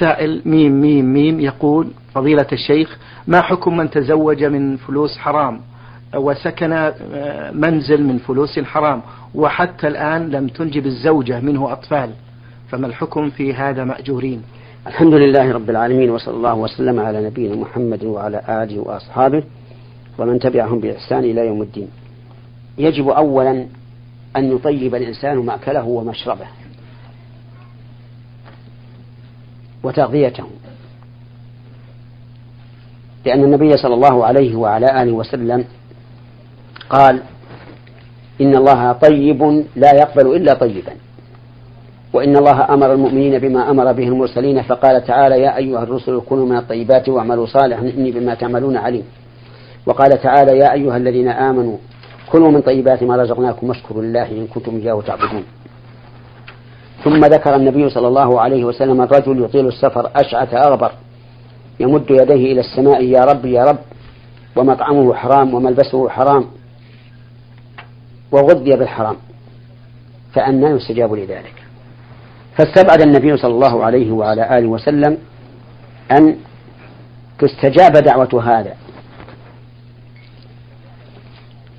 سائل ميم ميم ميم يقول فضيلة الشيخ ما حكم من تزوج من فلوس حرام؟ وسكن آه، منزل من فلوس حرام وحتى الآن لم تنجب الزوجة منه أطفال. فما الحكم في هذا مأجورين؟ الحمد لله رب العالمين وصلى الله وسلم على نبينا محمد وعلى آله وأصحابه ومن تبعهم بإحسان إلى يوم الدين. يجب أولا أن يطيب الإنسان مأكله ومشربه. وتغذيته لأن النبي صلى الله عليه وعلى آله وسلم قال إن الله طيب لا يقبل إلا طيبا. وإن الله أمر المؤمنين بما أمر به المرسلين فقال تعالى يا أيها الرسل كونوا من الطيبات واعملوا صالحا إني بما تعملون عليم. وقال تعالى يا أيها الذين آمنوا كلوا من طيبات ما رزقناكم واشكروا الله إن كنتم إياه تعبدون. ثم ذكر النبي صلى الله عليه وسلم الرجل يطيل السفر أشعث أغبر يمد يديه إلى السماء يا رب يا رب ومطعمه حرام وملبسه حرام وغذي بالحرام فأنى يستجاب لذلك. فاستبعد النبي صلى الله عليه وعلى آله وسلم أن تستجاب دعوة هذا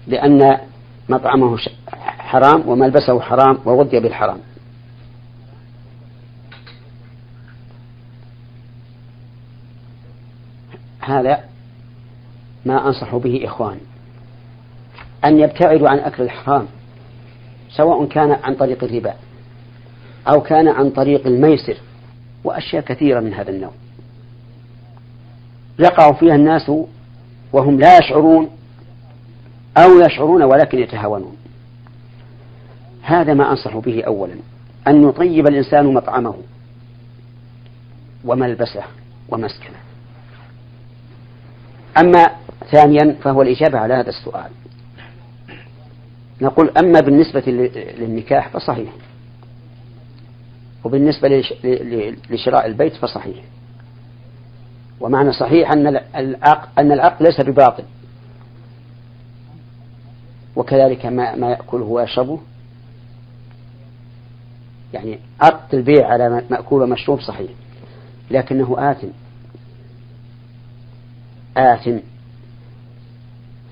لأن مطعمه حرام وملبسه حرام وغذي بالحرام. هذا ما أنصح به إخواني. أن يبتعدوا عن أكل الحرام سواء كان عن طريق الربا أو كان عن طريق الميسر وأشياء كثيرة من هذا النوع. يقع فيها الناس وهم لا يشعرون أو يشعرون ولكن يتهاونون. هذا ما أنصح به أولا أن يطيب الإنسان مطعمه وملبسه ومسكنه. أما ثانيا فهو الإجابة على هذا السؤال. نقول أما بالنسبة للنكاح فصحيح. وبالنسبة لشراء البيت فصحيح. ومعنى صحيح أن العقد أن العقد ليس بباطل. وكذلك ما ما يأكله ويشربه يعني عقد البيع على مأكول ومشروب صحيح. لكنه آثم. آثم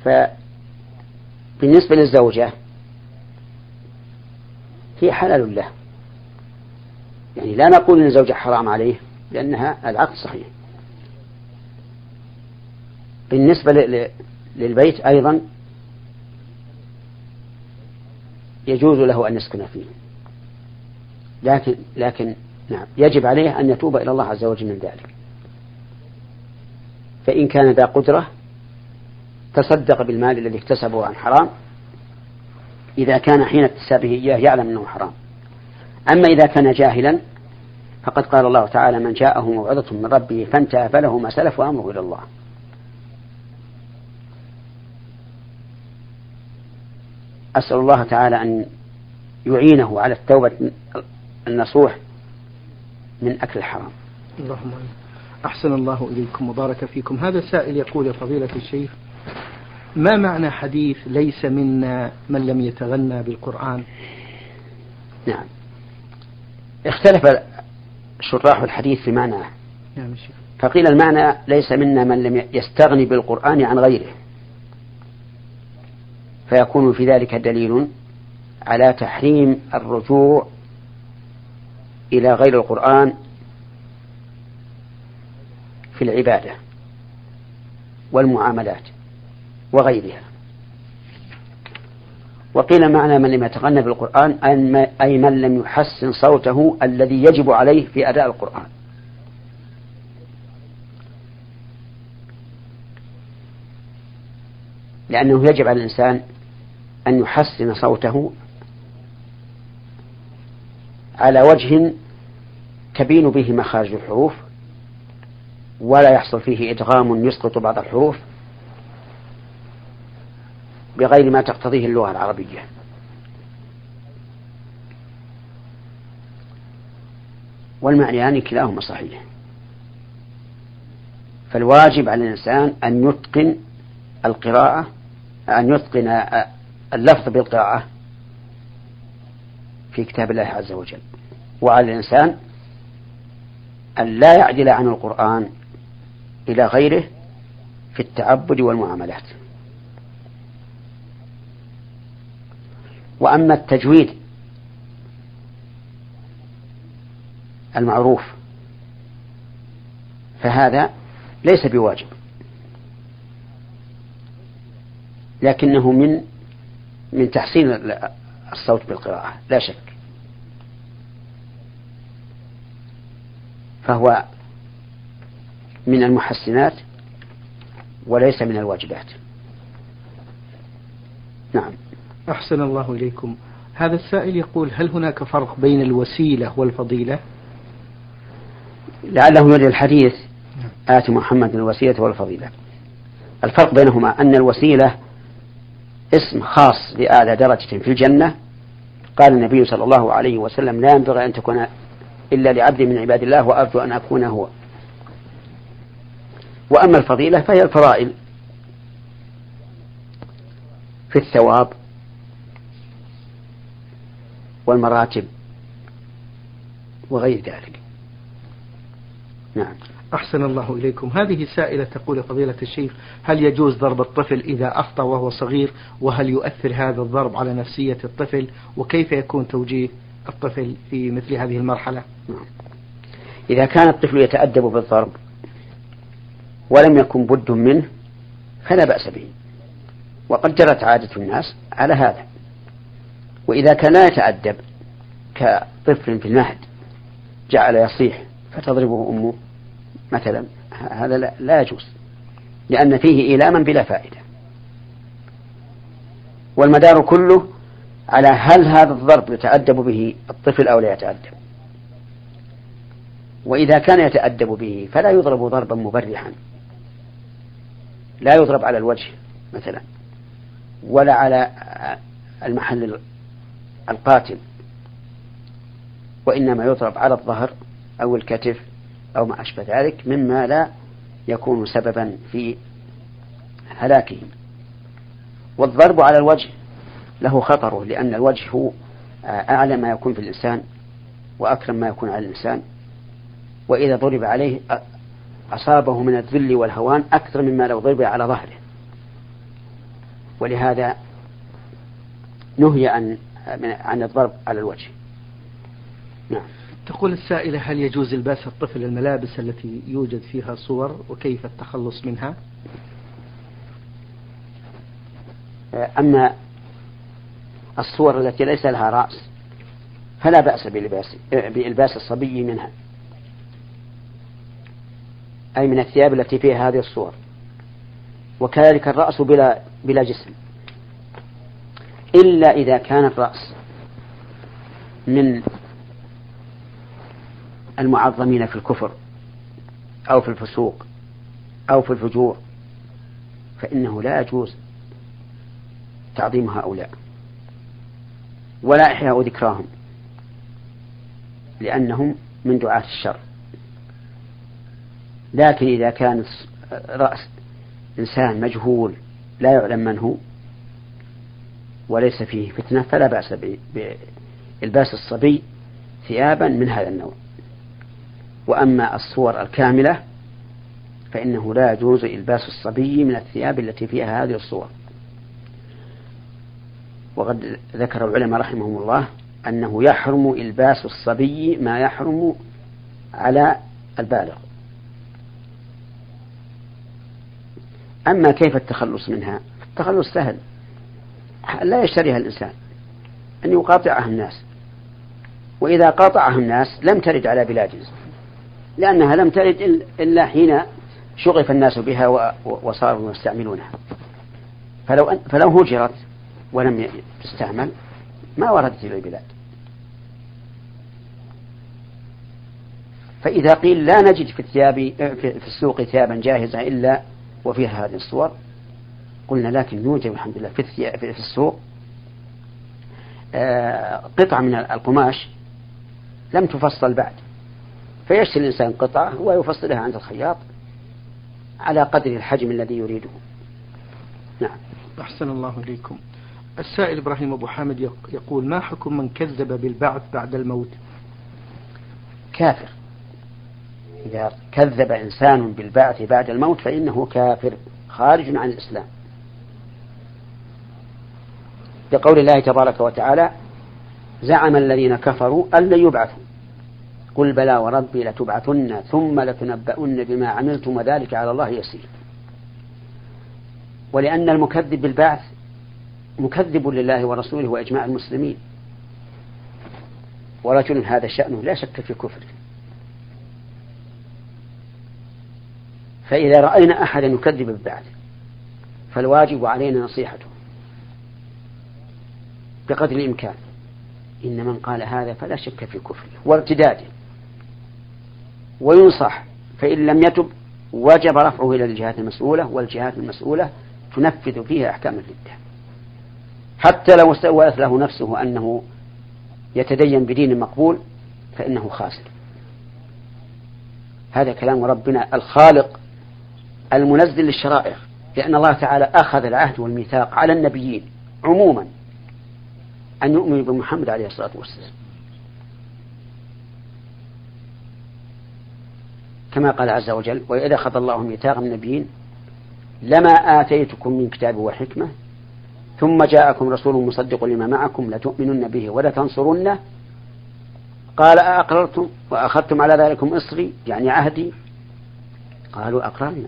فبالنسبة للزوجة هي حلال له. يعني لا نقول إن الزوجة حرام عليه لأنها العقد صحيح. بالنسبة للبيت أيضا يجوز له أن يسكن فيه. لكن لكن نعم يجب عليه أن يتوب إلى الله عز وجل من ذلك. فإن كان ذا قدرة تصدق بالمال الذي اكتسبه عن حرام. إذا كان حين اكتسابه إياه يعلم أنه حرام. أما إذا كان جاهلا فقد قال الله تعالى من جاءه موعظة من ربه فانتهى فله ما سلف وأمره إلى الله. أسأل الله تعالى أن يعينه على التوبة النصوح من أكل الحرام. اللهم أحسن الله إليكم وبارك فيكم. هذا سائل يقول يا فضيلة الشيخ ما معنى حديث ليس منا من لم يتغنى بالقرآن؟ نعم. اختلف شراح الحديث في معناه. نعم شيخ. فقيل المعنى ليس منا من لم يستغني بالقرآن عن غيره. فيكون في ذلك دليل على تحريم الرجوع إلى غير القرآن في العبادة والمعاملات وغيرها. وقيل معنى من لم يتغنى بالقرآن أي من لم يحسن صوته الذي يجب عليه في أداء القرآن. لأنه يجب على الإنسان أن يحسن صوته على وجه تبين به مخارج الحروف ولا يحصل فيه إدغام يسقط بعض الحروف بغير ما تقتضيه اللغة العربية. والمعنيان كلاهما صحيح. فالواجب على الإنسان أن يتقن القراءة أن يتقن اللفظ بالقراءة في كتاب الله عز وجل. وعلى الإنسان أن لا يعدل عن القرآن إلى غيره في التعبد والمعاملات. وأما التجويد المعروف فهذا ليس بواجب لكنه من من تحسين الصوت بالقراءة لا شك. فهو من المحسنات وليس من الواجبات. نعم. أحسن الله إليكم. هذا السائل يقول هل هناك فرق بين الوسيلة والفضيلة؟ لعله يريد الحديث. آت محمد الوسيلة والفضيلة. الفرق بينهما أن الوسيلة اسم خاص لأعلى درجة في الجنة. قال النبي صلى الله عليه وسلم لا ينبغي أن تكون إلا لعبد من عباد الله وأرجو أن أكون هو. وأما الفضيلة فهي الفضائل. في الثواب والمراتب وغير ذلك. نعم. أحسن الله إليكم. هذه سائلة تقول فضيلة الشيخ هل يجوز ضرب الطفل إذا أخطأ وهو صغير؟ وهل يؤثر هذا الضرب على نفسية الطفل؟ وكيف يكون توجيه الطفل في مثل هذه المرحلة؟ نعم. إذا كان الطفل يتأدب بالضرب ولم يكن بد منه فلا بأس به. وقد جرت عادة الناس على هذا. وإذا كان لا يتأدب كطفل في المهد جعل يصيح فتضربه أمه مثلا هذا لا يجوز لأن فيه إيلاما بلا فائدة. والمدار كله على هل هذا الضرب يتأدب به الطفل أو لا يتأدب. وإذا كان يتأدب به فلا يضرب ضربا مبرحا. لا يضرب على الوجه مثلا ولا على المحل القاتل وإنما يضرب على الظهر أو الكتف أو ما أشبه ذلك مما لا يكون سببا في هلاكهم. والضرب على الوجه له خطره لأن الوجه هو أعلى ما يكون في الإنسان وأكرم ما يكون على الإنسان وإذا ضرب عليه أصابه من الذل والهوان أكثر مما لو ضرب على ظهره. ولهذا نهي عن عن الضرب على الوجه. نعم. تقول السائلة هل يجوز إلباس الطفل الملابس التي يوجد فيها صور وكيف التخلص منها؟ أما الصور التي ليس لها رأس فلا بأس بلباس بإلباس الصبي منها. أي من الثياب التي فيها هذه الصور. وكذلك الرأس بلا بلا جسم. إلا إذا كان الرأس من المعظمين في الكفر أو في الفسوق أو في الفجور فإنه لا يجوز تعظيم هؤلاء. ولا إحياء ذكراهم لأنهم من دعاة الشر. لكن إذا كان رأس إنسان مجهول لا يعلم من هو وليس فيه فتنة فلا بأس بإلباس الصبي ثيابا من هذا النوع. وأما الصور الكاملة فإنه لا يجوز إلباس الصبي من الثياب التي فيها هذه الصور. وقد ذكر العلماء رحمهم الله أنه يحرم إلباس الصبي ما يحرم على البالغ. أما كيف التخلص منها؟ التخلص سهل. لا يشتريها الإنسان. أن يقاطعها الناس. وإذا قاطعها الناس لم ترد على بلادنا لأنها لم ترد إلا حين شغف الناس بها وصاروا يستعملونها. فلو فلو هجرت ولم تستعمل ما وردت إلى البلاد. فإذا قيل لا نجد في الثياب في السوق ثيابا جاهزة إلا وفيها هذه الصور. قلنا لكن يوجد الحمد لله في, في السوق. آه، قطعة من القماش لم تفصل بعد. فيشتري الإنسان قطعة ويفصلها عند الخياط على قدر الحجم الذي يريده. نعم. أحسن الله إليكم. السائل إبراهيم أبو حامد يقول ما حكم من كذب بالبعث بعد الموت؟ كافر. إذا كذب إنسان بالبعث بعد الموت فإنه كافر خارج عن الإسلام. بقول الله تبارك وتعالى زعم الذين كفروا أن لن يبعثوا. قل بلى وربي لتبعثن ثم لتنبؤن بما عملتم وذلك على الله يسير. ولأن المكذب بالبعث مكذب لله ورسوله وإجماع المسلمين. ورجل هذا شأنه لا شك في كفره. فإذا رأينا أحدا يكذب بالبعث فالواجب علينا نصيحته. بقدر الإمكان. إن من قال هذا فلا شك في كفره وارتداده. وينصح فإن لم يتب وجب رفعه إلى الجهات المسؤولة والجهات المسؤولة تنفذ فيها أحكام الردة. حتى لو سولت له نفسه أنه يتدين بدين مقبول فإنه خاسر. هذا كلام ربنا الخالق المنزل للشرائع لأن الله تعالى أخذ العهد والميثاق على النبيين عموما. أن يؤمنوا بمحمد عليه الصلاة والسلام. كما قال عز وجل وإذا أخذ الله ميثاق النبيين لما آتيتكم من كتاب وحكمة ثم جاءكم رسول مصدق لما معكم لتؤمنن به ولتنصرنه. قال أأقررتم وأخذتم على ذلكم إصري يعني عهدي. قالوا أقررنا.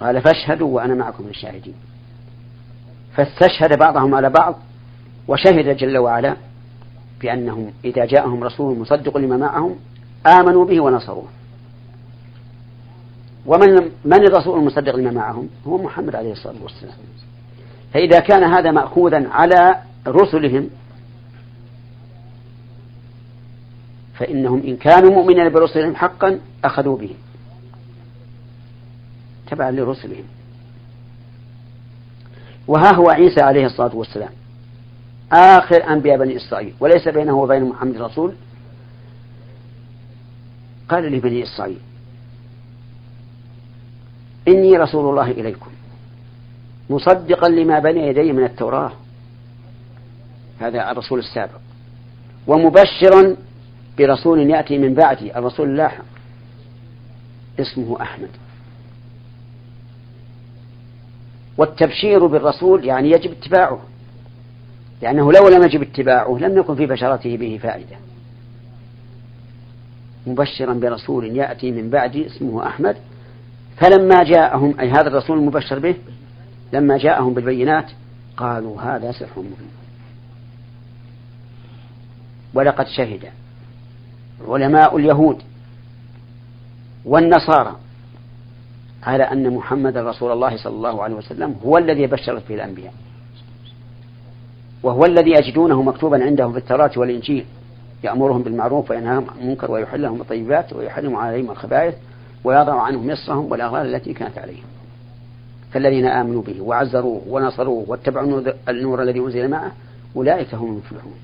قال فاشهدوا وأنا معكم من الشاهدين. فاستشهد بعضهم على بعض وشهد جل وعلا بأنهم إذا جاءهم رسول مصدق لما معهم آمنوا به ونصروه. ومن من الرسول المصدق لما معهم؟ هو محمد عليه الصلاة والسلام. فإذا كان هذا مأخوذا على رسلهم فإنهم إن كانوا مؤمنين برسلهم حقا أخذوا به. تبعا لرسلهم. وها هو عيسى عليه الصلاة والسلام. آخر أنبياء بني إسرائيل. وليس بينه وبين محمد رسول. قال لبني إسرائيل. إني رسول الله إليكم. مصدقا لما بين يدي من التوراة. هذا الرسول السابق. ومبشرا برسول يأتي من بعدي. الرسول اللاحق. اسمه أحمد. والتبشير بالرسول يعني يجب اتباعه لأنه لو لم يجب اتباعه لم يكن في بشرته به فائدة. مبشرا برسول يأتي من بعدي اسمه أحمد فلما جاءهم أي هذا الرسول المبشر به لما جاءهم بالبينات قالوا هذا سحر مبين. ولقد شهد علماء اليهود والنصارى على أن محمد رسول الله صلى الله عليه وسلم هو الذي بشرت به الأنبياء. وهو الذي يجدونه مكتوبا عندهم في التوراة والإنجيل. يأمرهم بالمعروف وينهاهم عن المنكر ويحل لهم الطيبات ويحرم عليهم الخبائث ويضع عنهم مصرهم والأغلال التي كانت عليهم. فالذين آمنوا به وعزروه ونصروه واتبعوا النور الذي أنزل معه أولئك هم المفلحون.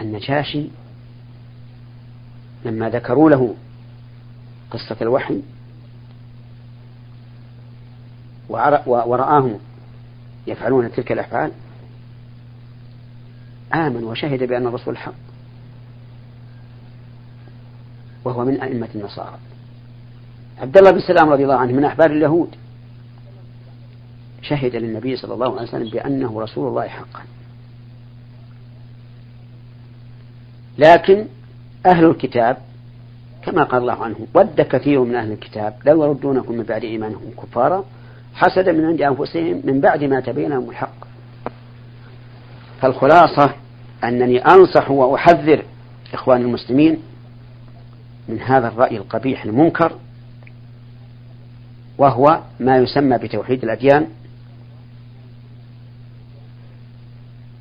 النجاشي لما ذكروا له قصة الوحي ورآهم يفعلون تلك الأفعال. آمن وشهد بأن الرسول حق. وهو من أئمة النصارى. عبد الله بن سلام رضي الله عنه من أحبار اليهود. شهد للنبي صلى الله عليه وسلم بأنه رسول الله حقا. لكن أهل الكتاب كما قال الله عنه ود كثير من أهل الكتاب لو يردونكم من بعد إيمانهم كفارا حسدا من عند أنفسهم من بعد ما تبين لهم الحق. فالخلاصة أنني أنصح وأحذر إخوان المسلمين من هذا الرأي القبيح المنكر وهو ما يسمى بتوحيد الأديان.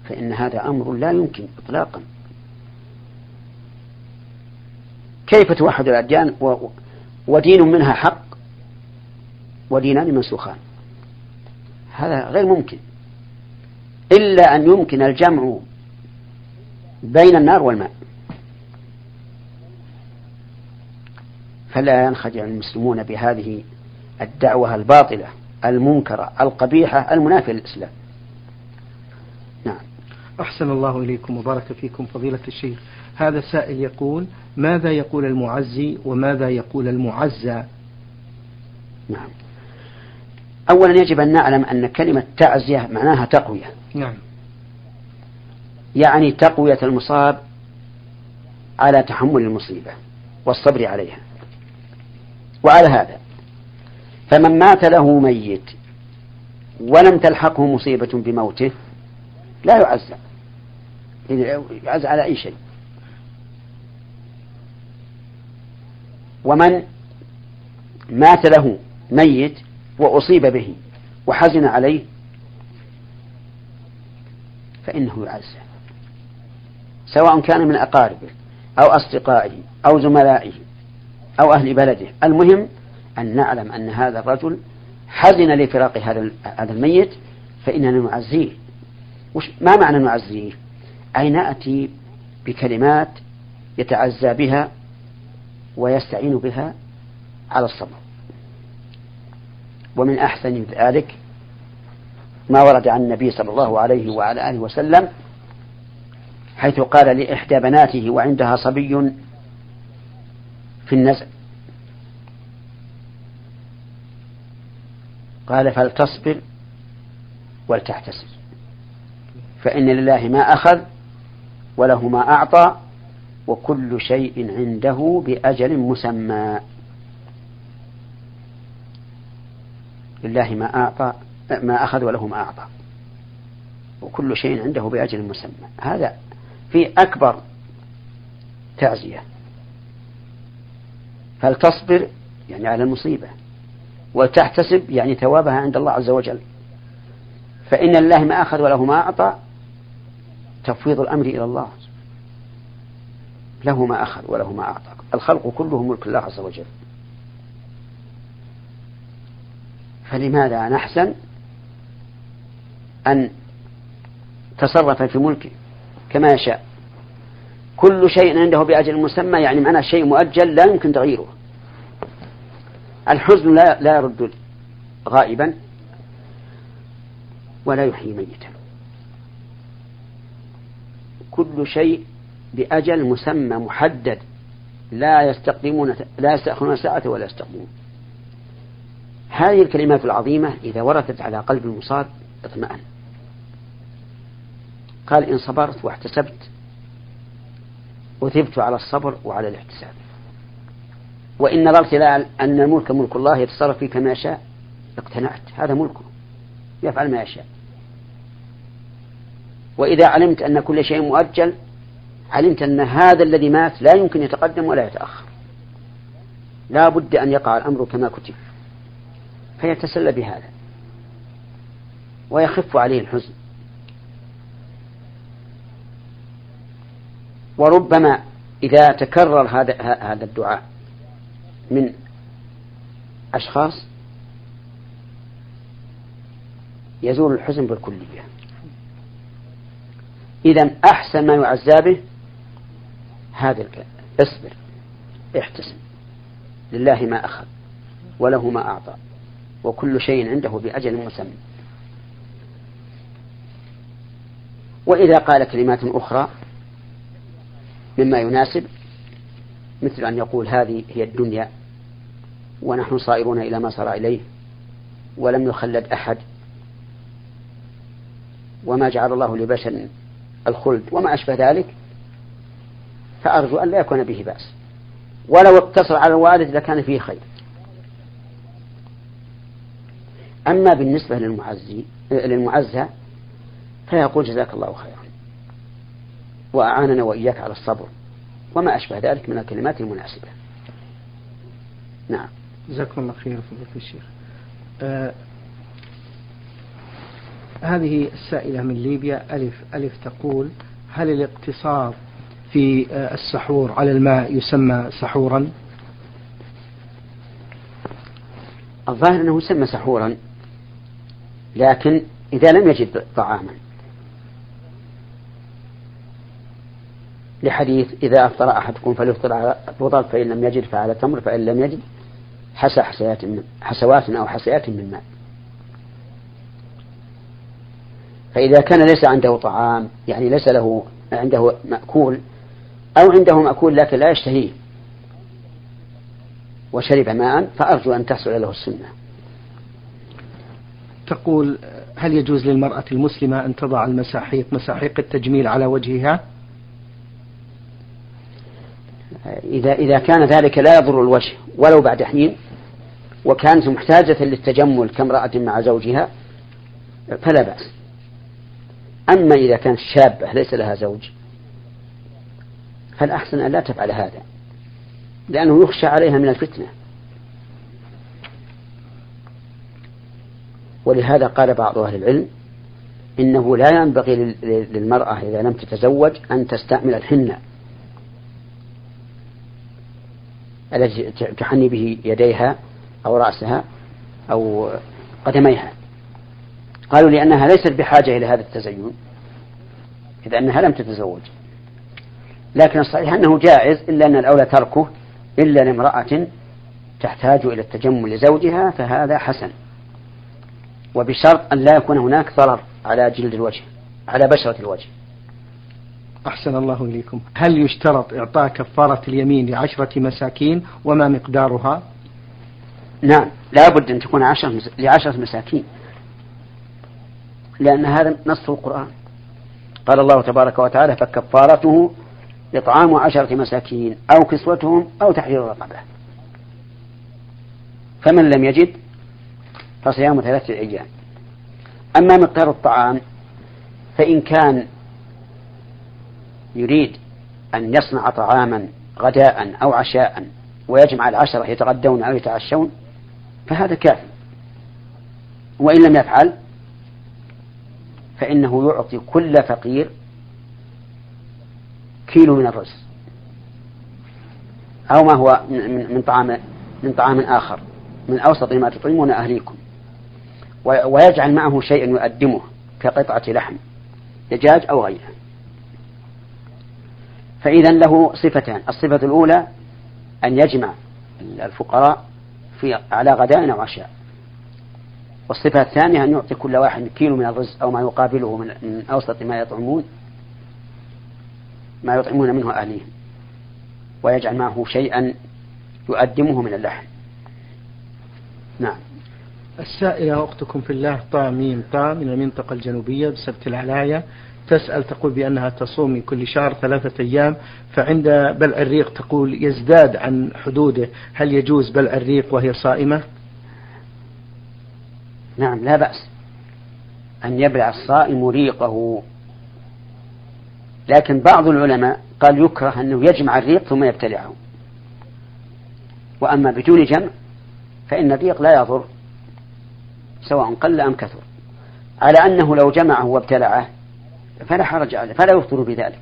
فإن هذا أمر لا يمكن إطلاقا. كيف توحد الأديان ودين منها حق ودينان منسوخان؟ هذا غير ممكن. إلا أن يمكن الجمع بين النار والماء. فلا ينخدع المسلمون بهذه الدعوة الباطلة المنكرة القبيحة المنافية للإسلام. نعم. أحسن الله إليكم وبارك فيكم فضيلة الشيخ. هذا سائل يقول ماذا يقول المعزي وماذا يقول المعزى؟ نعم. أولا يجب أن نعلم أن كلمة تعزية معناها تقوية. نعم. يعني تقوية المصاب على تحمل المصيبة والصبر عليها. وعلى هذا فمن مات له ميت ولم تلحقه مصيبة بموته لا يعزى. يعزى على أي شيء. ومن مات له ميت وأصيب به وحزن عليه فإنه يعزى سواء كان من أقاربه أو أصدقائه أو زملائه أو أهل بلده. المهم أن نعلم أن هذا الرجل حزن لفراق هذا هذا الميت فإننا نعزيه. وش ما معنى نعزيه؟ أي نأتي بكلمات يتعزى بها ويستعين بها على الصبر. ومن أحسن ذلك ما ورد عن النبي صلى الله عليه وعلى آله وسلم حيث قال لإحدى بناته وعندها صبي في النزع. قال فلتصبر ولتحتسب. فإن لله ما أخذ وله ما أعطى وكل شيء عنده بأجل مسمى. لله ما أعطى ما أخذ وله ما أعطى. وكل شيء عنده بأجل مسمى. هذا في أكبر تعزية. فلتصبر يعني على المصيبة. وتحتسب؟ يعني ثوابها عند الله عز وجل. فإن الله ما أخذ وله ما أعطى تفويض الأمر إلى الله. له ما أخذ وله ما أعطى الخلق كله ملك الله عز وجل. فلماذا نحسن أن تصرف في ملكه كما يشاء؟ كل شيء عنده بأجل مسمى يعني معناه شيء مؤجل لا يمكن تغييره. الحزن لا لا يرد غائبا ولا يحيي ميتا. كل شيء بأجل مسمى محدد. لا يستقدمون لا يستأخرون ساعة ولا يستقدمون. هذه الكلمات العظيمة إذا وردت على قلب المصاب اطمأن. قال إن صبرت واحتسبت أثبت على الصبر وعلى الاحتساب. وإن نظرت إلى أن الملك ملك الله يتصرف فيه كما يشاء اقتنعت. هذا ملكه. يفعل ما يشاء. وإذا علمت أن كل شيء مؤجل علمت أن هذا الذي مات لا يمكن يتقدم ولا يتأخر. لا بد أن يقع الأمر كما كتب. فيتسلى بهذا. ويخف عليه الحزن. وربما إذا تكرر هذا هذا الدعاء من أشخاص يزول الحزن بالكلية. إذا أحسن ما يعزى به هذا الكلام. اصبر. احتسب. لله ما أخذ وله ما أعطى وكل شيء عنده بأجل مسمى. وإذا قال كلمات أخرى مما يناسب مثل أن يقول هذه هي الدنيا ونحن صائرون إلى ما صار إليه ولم يخلد أحد. وما جعل الله لبشر الخلد وما أشبه ذلك. فأرجو أن لا يكون به بأس. ولو اقتصر على الوالد لكان فيه خير. أما بالنسبة للمعزي للمعزى فيقول جزاك الله خيرا. وأعاننا وإياك على الصبر. وما أشبه ذلك من الكلمات المناسبة. نعم. جزاكم الله خير فضيلة الشيخ. آه هذه السائلة من ليبيا ألف ألف تقول هل الاقتصار في آه السحور على الماء يسمى سحورا؟ الظاهر أنه يسمى سحورا لكن إذا لم يجد طعاما لحديث إذا أفطر أحدكم فليفطر على رطب فإن لم يجد فعلى تمر فإن لم يجد حسى حسيات من حسوات أو حسيات من ماء فإذا كان ليس عنده طعام يعني ليس له عنده مأكول أو عنده مأكول لكن لا يشتهيه وشرب ماء فأرجو أن تحصل له السنة. تقول هل يجوز للمرأة المسلمة أن تضع المساحيق مساحيق التجميل على وجهها؟ إذا إذا كان ذلك لا يضر الوجه ولو بعد حين وكانت محتاجة للتجمل كامرأة مع زوجها فلا بأس. أما إذا كانت شابة ليس لها زوج فالأحسن أن لا تفعل هذا لأنه يخشى عليها من الفتنة. ولهذا قال بعض أهل العلم إنه لا ينبغي للمرأة إذا لم تتزوج أن تستعمل الحنة التي تحني به يديها أو رأسها أو قدميها. قالوا لأنها ليست بحاجة إلى هذا التزين إذ أنها لم تتزوج. لكن الصحيح أنه جائز إلا أن الأولى تركه إلا لامرأة تحتاج إلى التجمل لزوجها فهذا حسن. وبشرط أن لا يكون هناك ضرر على جلد الوجه على بشرة الوجه. أحسن الله إليكم. هل يشترط إعطاء كفارة اليمين لعشرة مساكين وما مقدارها؟ نعم لا بد أن تكون عشرة لعشرة مساكين. لأن هذا نص القرآن. قال الله تبارك وتعالى فكفارته إطعام عشرة مساكين أو كسوتهم أو تحرير رقبة. فمن لم يجد فصيام ثلاثة أيام. أما مقدار الطعام فإن كان يريد أن يصنع طعاما غداء أو عشاء ويجمع العشرة يتغدون أو يتعشون فهذا كافي. وإن لم يفعل فإنه يعطي كل فقير كيلو من الرز. أو ما هو من طعام من طعام آخر. من أوسط ما تطعمون أهليكم. ويجعل معه شيئا يؤدمه كقطعة لحم دجاج أو غيره. فإذا له صفتان. الصفة الأولى أن يجمع الفقراء في على غداء أو عشاء. والصفة الثانية أن يعطي كل واحد كيلو من الرز أو ما يقابله من أوسط ما يطعمون. ما يطعمون منه أهليهم ويجعل معه شيئا يؤدمه من اللحم. نعم. السائلة أختكم في الله طا ميم طا من المنطقة الجنوبية بسبت العلاية تسأل تقول بأنها تصوم من كل شهر ثلاثة أيام فعند بلع الريق تقول يزداد عن حدوده. هل يجوز بلع الريق وهي صائمة؟ نعم لا بأس. أن يبلع الصائم ريقه. لكن بعض العلماء قال يكره أنه يجمع الريق ثم يبتلعه. وأما بدون جمع فإن الريق لا يضر سواء قل أم كثر. على أنه لو جمعه وابتلعه فلا حرج عليه فلا يفطر بذلك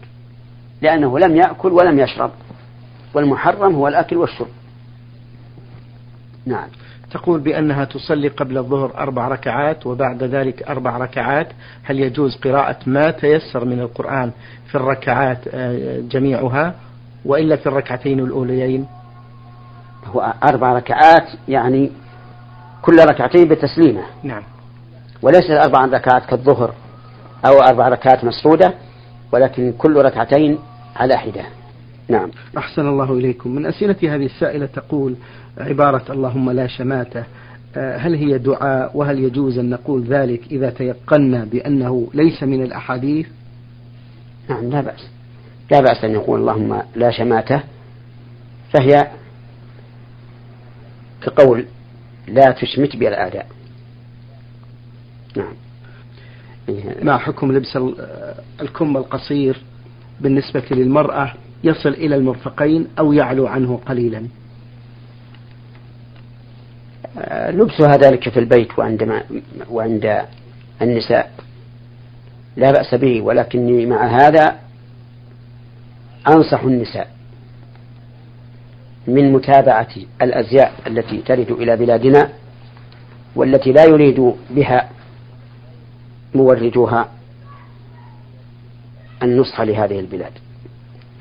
لأنه لم يأكل ولم يشرب. والمحرم هو الأكل والشرب. نعم. تقول بأنها تصلي قبل الظهر أربع ركعات وبعد ذلك أربع ركعات. هل يجوز قراءة ما تيسر من القرآن في الركعات آه، جميعها وإلا في الركعتين الأوليين؟ هو أربع ركعات يعني كل ركعتين بتسليمة. نعم. وليس أربع ركعات كالظهر أو أربع ركعات مسرودة ولكن كل ركعتين على حدة نعم. أحسن الله إليكم. من أسئلة هذه السائلة تقول عبارة اللهم لا شماتة آه، هل هي دعاء؟ وهل يجوز أن نقول ذلك إذا تيقنا بأنه ليس من الأحاديث؟ نعم لا بأس. لا بأس أن يقول اللهم لا شماتة. فهي كقول لا تشمت بي الأعداء نعم. ما حكم لبس الكم القصير بالنسبة للمرأة؟ يصل إلى المرفقين أو يعلو عنه قليلا. لبسها ذلك في البيت وعند وعند النساء. لا بأس به ولكني مع هذا أنصح النساء من متابعة الأزياء التي ترد إلى بلادنا والتي لا يريد بها مورجوها النصح لهذه البلاد.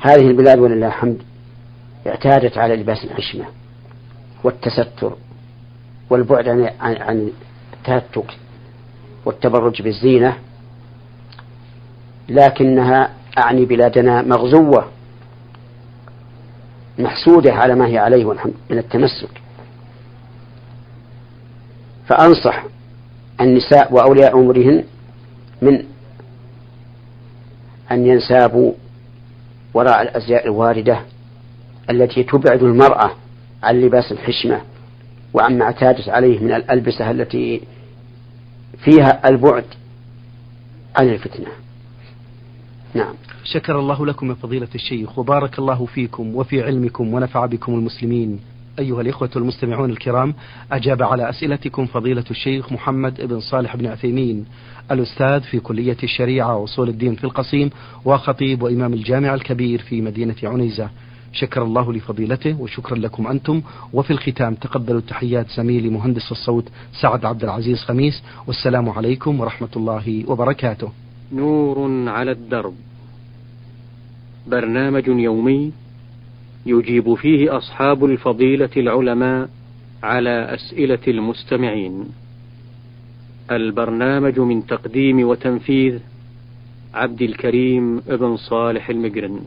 هذه البلاد ولله الحمد اعتادت على لباس الحشمة والتستر والبعد عن عن التهتك والتبرج بالزينة لكنها أعني بلادنا مغزوة محسودة على ما هي عليه والحمد من التمسك. فأنصح النساء وأولياء أمورهن من أن ينسابوا وراء الأزياء الواردة التي تبعد المرأة عن لباس الحشمة وعما اعتادت عليه من الألبسة التي فيها البعد عن الفتنة. نعم. شكر الله لكم يا فضيلة الشيخ وبارك الله فيكم وفي علمكم ونفع بكم المسلمين. أيها الإخوة المستمعون الكرام أجاب على أسئلتكم فضيلة الشيخ محمد بن صالح بن عثيمين الأستاذ في كلية الشريعة وأصول الدين في القصيم وخطيب وإمام الجامع الكبير في مدينة عنيزة. شكر الله لفضيلته وشكرا لكم أنتم. وفي الختام تقبلوا تحيات زميلي مهندس الصوت سعد عبد العزيز خميس. والسلام عليكم ورحمة الله وبركاته. نور على الدرب. برنامج يومي يجيب فيه أصحاب الفضيلة العلماء على أسئلة المستمعين. البرنامج من تقديم وتنفيذ عبد الكريم بن صالح المقرن